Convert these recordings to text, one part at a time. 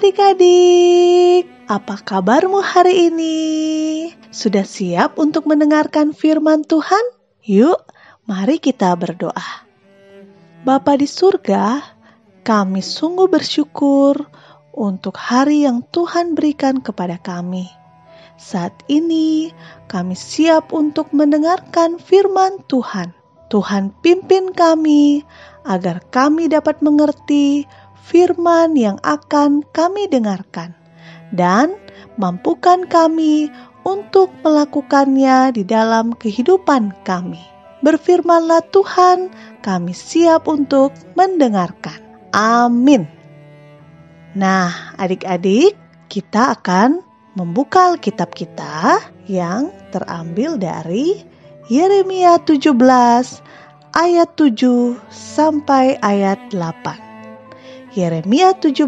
Adik-adik, apa kabarmu hari ini? Sudah siap untuk mendengarkan firman Tuhan? Yuk, mari kita berdoa. Bapa di surga, kami sungguh bersyukur untuk hari yang Tuhan berikan kepada kami. Saat ini kami siap untuk mendengarkan firman Tuhan. Tuhan pimpin kami agar kami dapat mengerti firman yang akan kami dengarkan dan mampukan kami untuk melakukannya di dalam kehidupan kami. Berfirmanlah Tuhan, kami siap untuk mendengarkan. Amin. Nah, adik-adik, kita akan membuka Alkitab kita yang terambil dari Yeremia 17 ayat 7 sampai ayat 8. Yeremia 17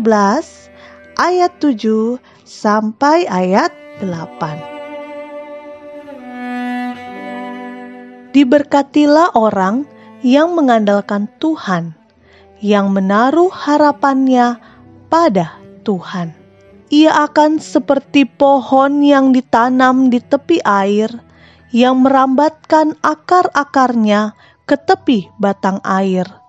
ayat 7 sampai ayat 8. Diberkatilah orang yang mengandalkan Tuhan, yang menaruh harapannya pada Tuhan. Ia akan seperti pohon yang ditanam di tepi air, yang merambatkan akar-akarnya ke tepi batang air,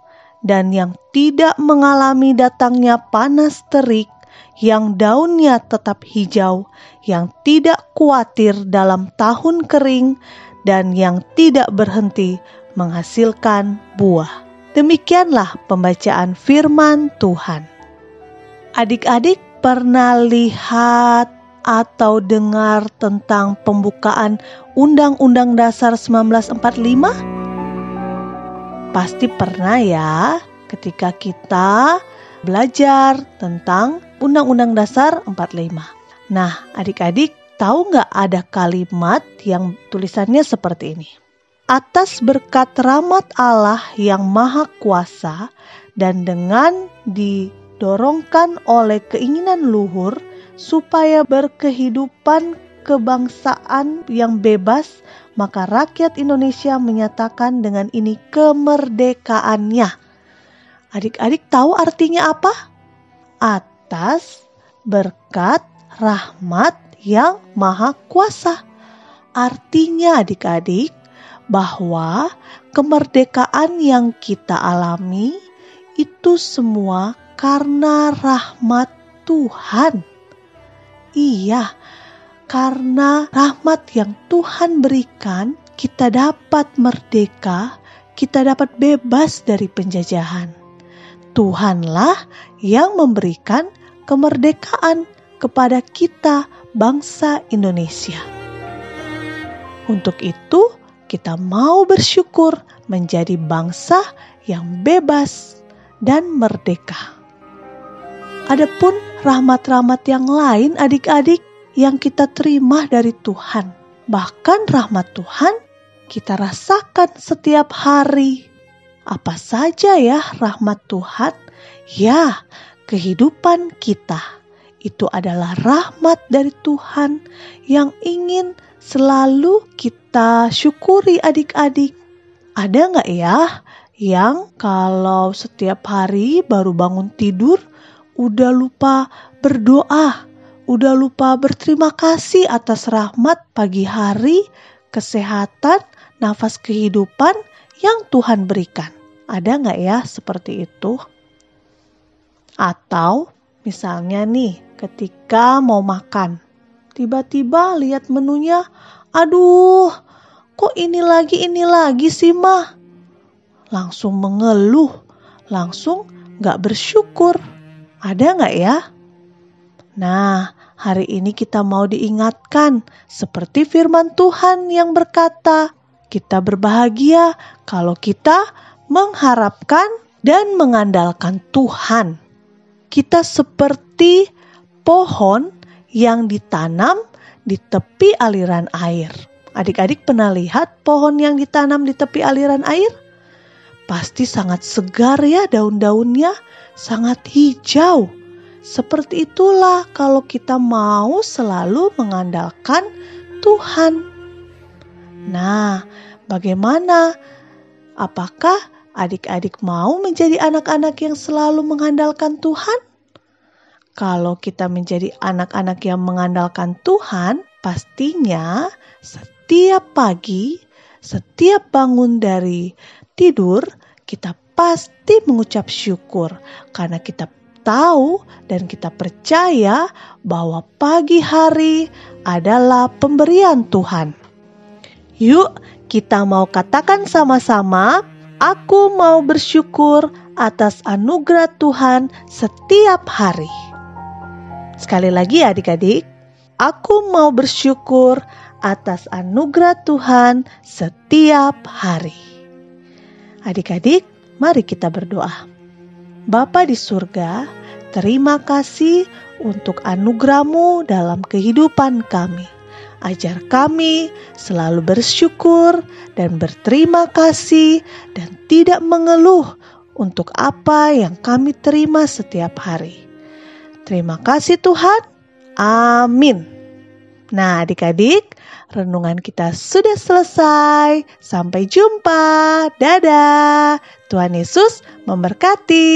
dan yang tidak mengalami datangnya panas terik, yang daunnya tetap hijau, yang tidak khawatir dalam tahun kering, dan yang tidak berhenti menghasilkan buah. Demikianlah pembacaan firman Tuhan. Adik-adik pernah lihat atau dengar tentang pembukaan Undang-Undang Dasar 1945? Pasti pernah ya ketika kita belajar tentang Undang-Undang Dasar 45. Nah, adik-adik tahu nggak ada kalimat yang tulisannya seperti ini? Atas berkat rahmat Allah yang maha kuasa dan dengan di didorongkan oleh keinginan luhur supaya berkehidupan kebangsaan yang bebas, maka rakyat Indonesia menyatakan dengan ini kemerdekaannya. Adik-adik tahu artinya apa? Atas berkat rahmat yang maha kuasa. Artinya adik-adik bahwa kemerdekaan yang kita alami itu semua karena rahmat Tuhan. Iya, karena rahmat yang Tuhan berikan, kita dapat merdeka, kita dapat bebas dari penjajahan. Tuhanlah yang memberikan kemerdekaan kepada kita, bangsa Indonesia. Untuk itu, kita mau bersyukur menjadi bangsa yang bebas dan merdeka. Adapun rahmat-rahmat yang lain adik-adik yang kita terima dari Tuhan. Bahkan rahmat Tuhan kita rasakan setiap hari. Apa saja ya rahmat Tuhan? Ya, kehidupan kita itu adalah rahmat dari Tuhan yang ingin selalu kita syukuri adik-adik. Ada nggak ya yang kalau setiap hari baru bangun tidur udah lupa berdoa, udah lupa berterima kasih atas rahmat pagi hari, kesehatan, nafas kehidupan yang Tuhan berikan. Ada nggak ya seperti itu? Atau misalnya nih, ketika mau makan, tiba-tiba lihat menunya, aduh, kok ini lagi ini lagi sih mah? Langsung mengeluh, langsung nggak bersyukur. Ada nggak ya? Nah, hari ini kita mau diingatkan seperti firman Tuhan yang berkata, kita berbahagia kalau kita mengharapkan dan mengandalkan Tuhan. Kita seperti pohon yang ditanam di tepi aliran air. Adik-adik pernah lihat pohon yang ditanam di tepi aliran air? Pasti sangat segar ya daun-daunnya, sangat hijau. Seperti itulah kalau kita mau selalu mengandalkan Tuhan. Nah, bagaimana? Apakah adik-adik mau menjadi anak-anak yang selalu mengandalkan Tuhan? Kalau kita menjadi anak-anak yang mengandalkan Tuhan, pastinya setiap pagi, setiap bangun dari tidur, kita pasti mengucap syukur karena kita tahu dan kita percaya bahwa pagi hari adalah pemberian Tuhan. Yuk, kita mau katakan sama-sama, "Aku mau bersyukur atas anugerah Tuhan setiap hari." Sekali lagi, adik-adik, aku mau bersyukur atas anugerah Tuhan setiap hari. Adik-adik, mari kita berdoa. Bapa di surga, terima kasih untuk anugerahmu dalam kehidupan kami. Ajar kami selalu bersyukur dan berterima kasih dan tidak mengeluh untuk apa yang kami terima setiap hari. Terima kasih Tuhan. Amin. Nah, adik-adik, renungan kita sudah selesai. Sampai jumpa. Dadah. Tuhan Yesus memberkati.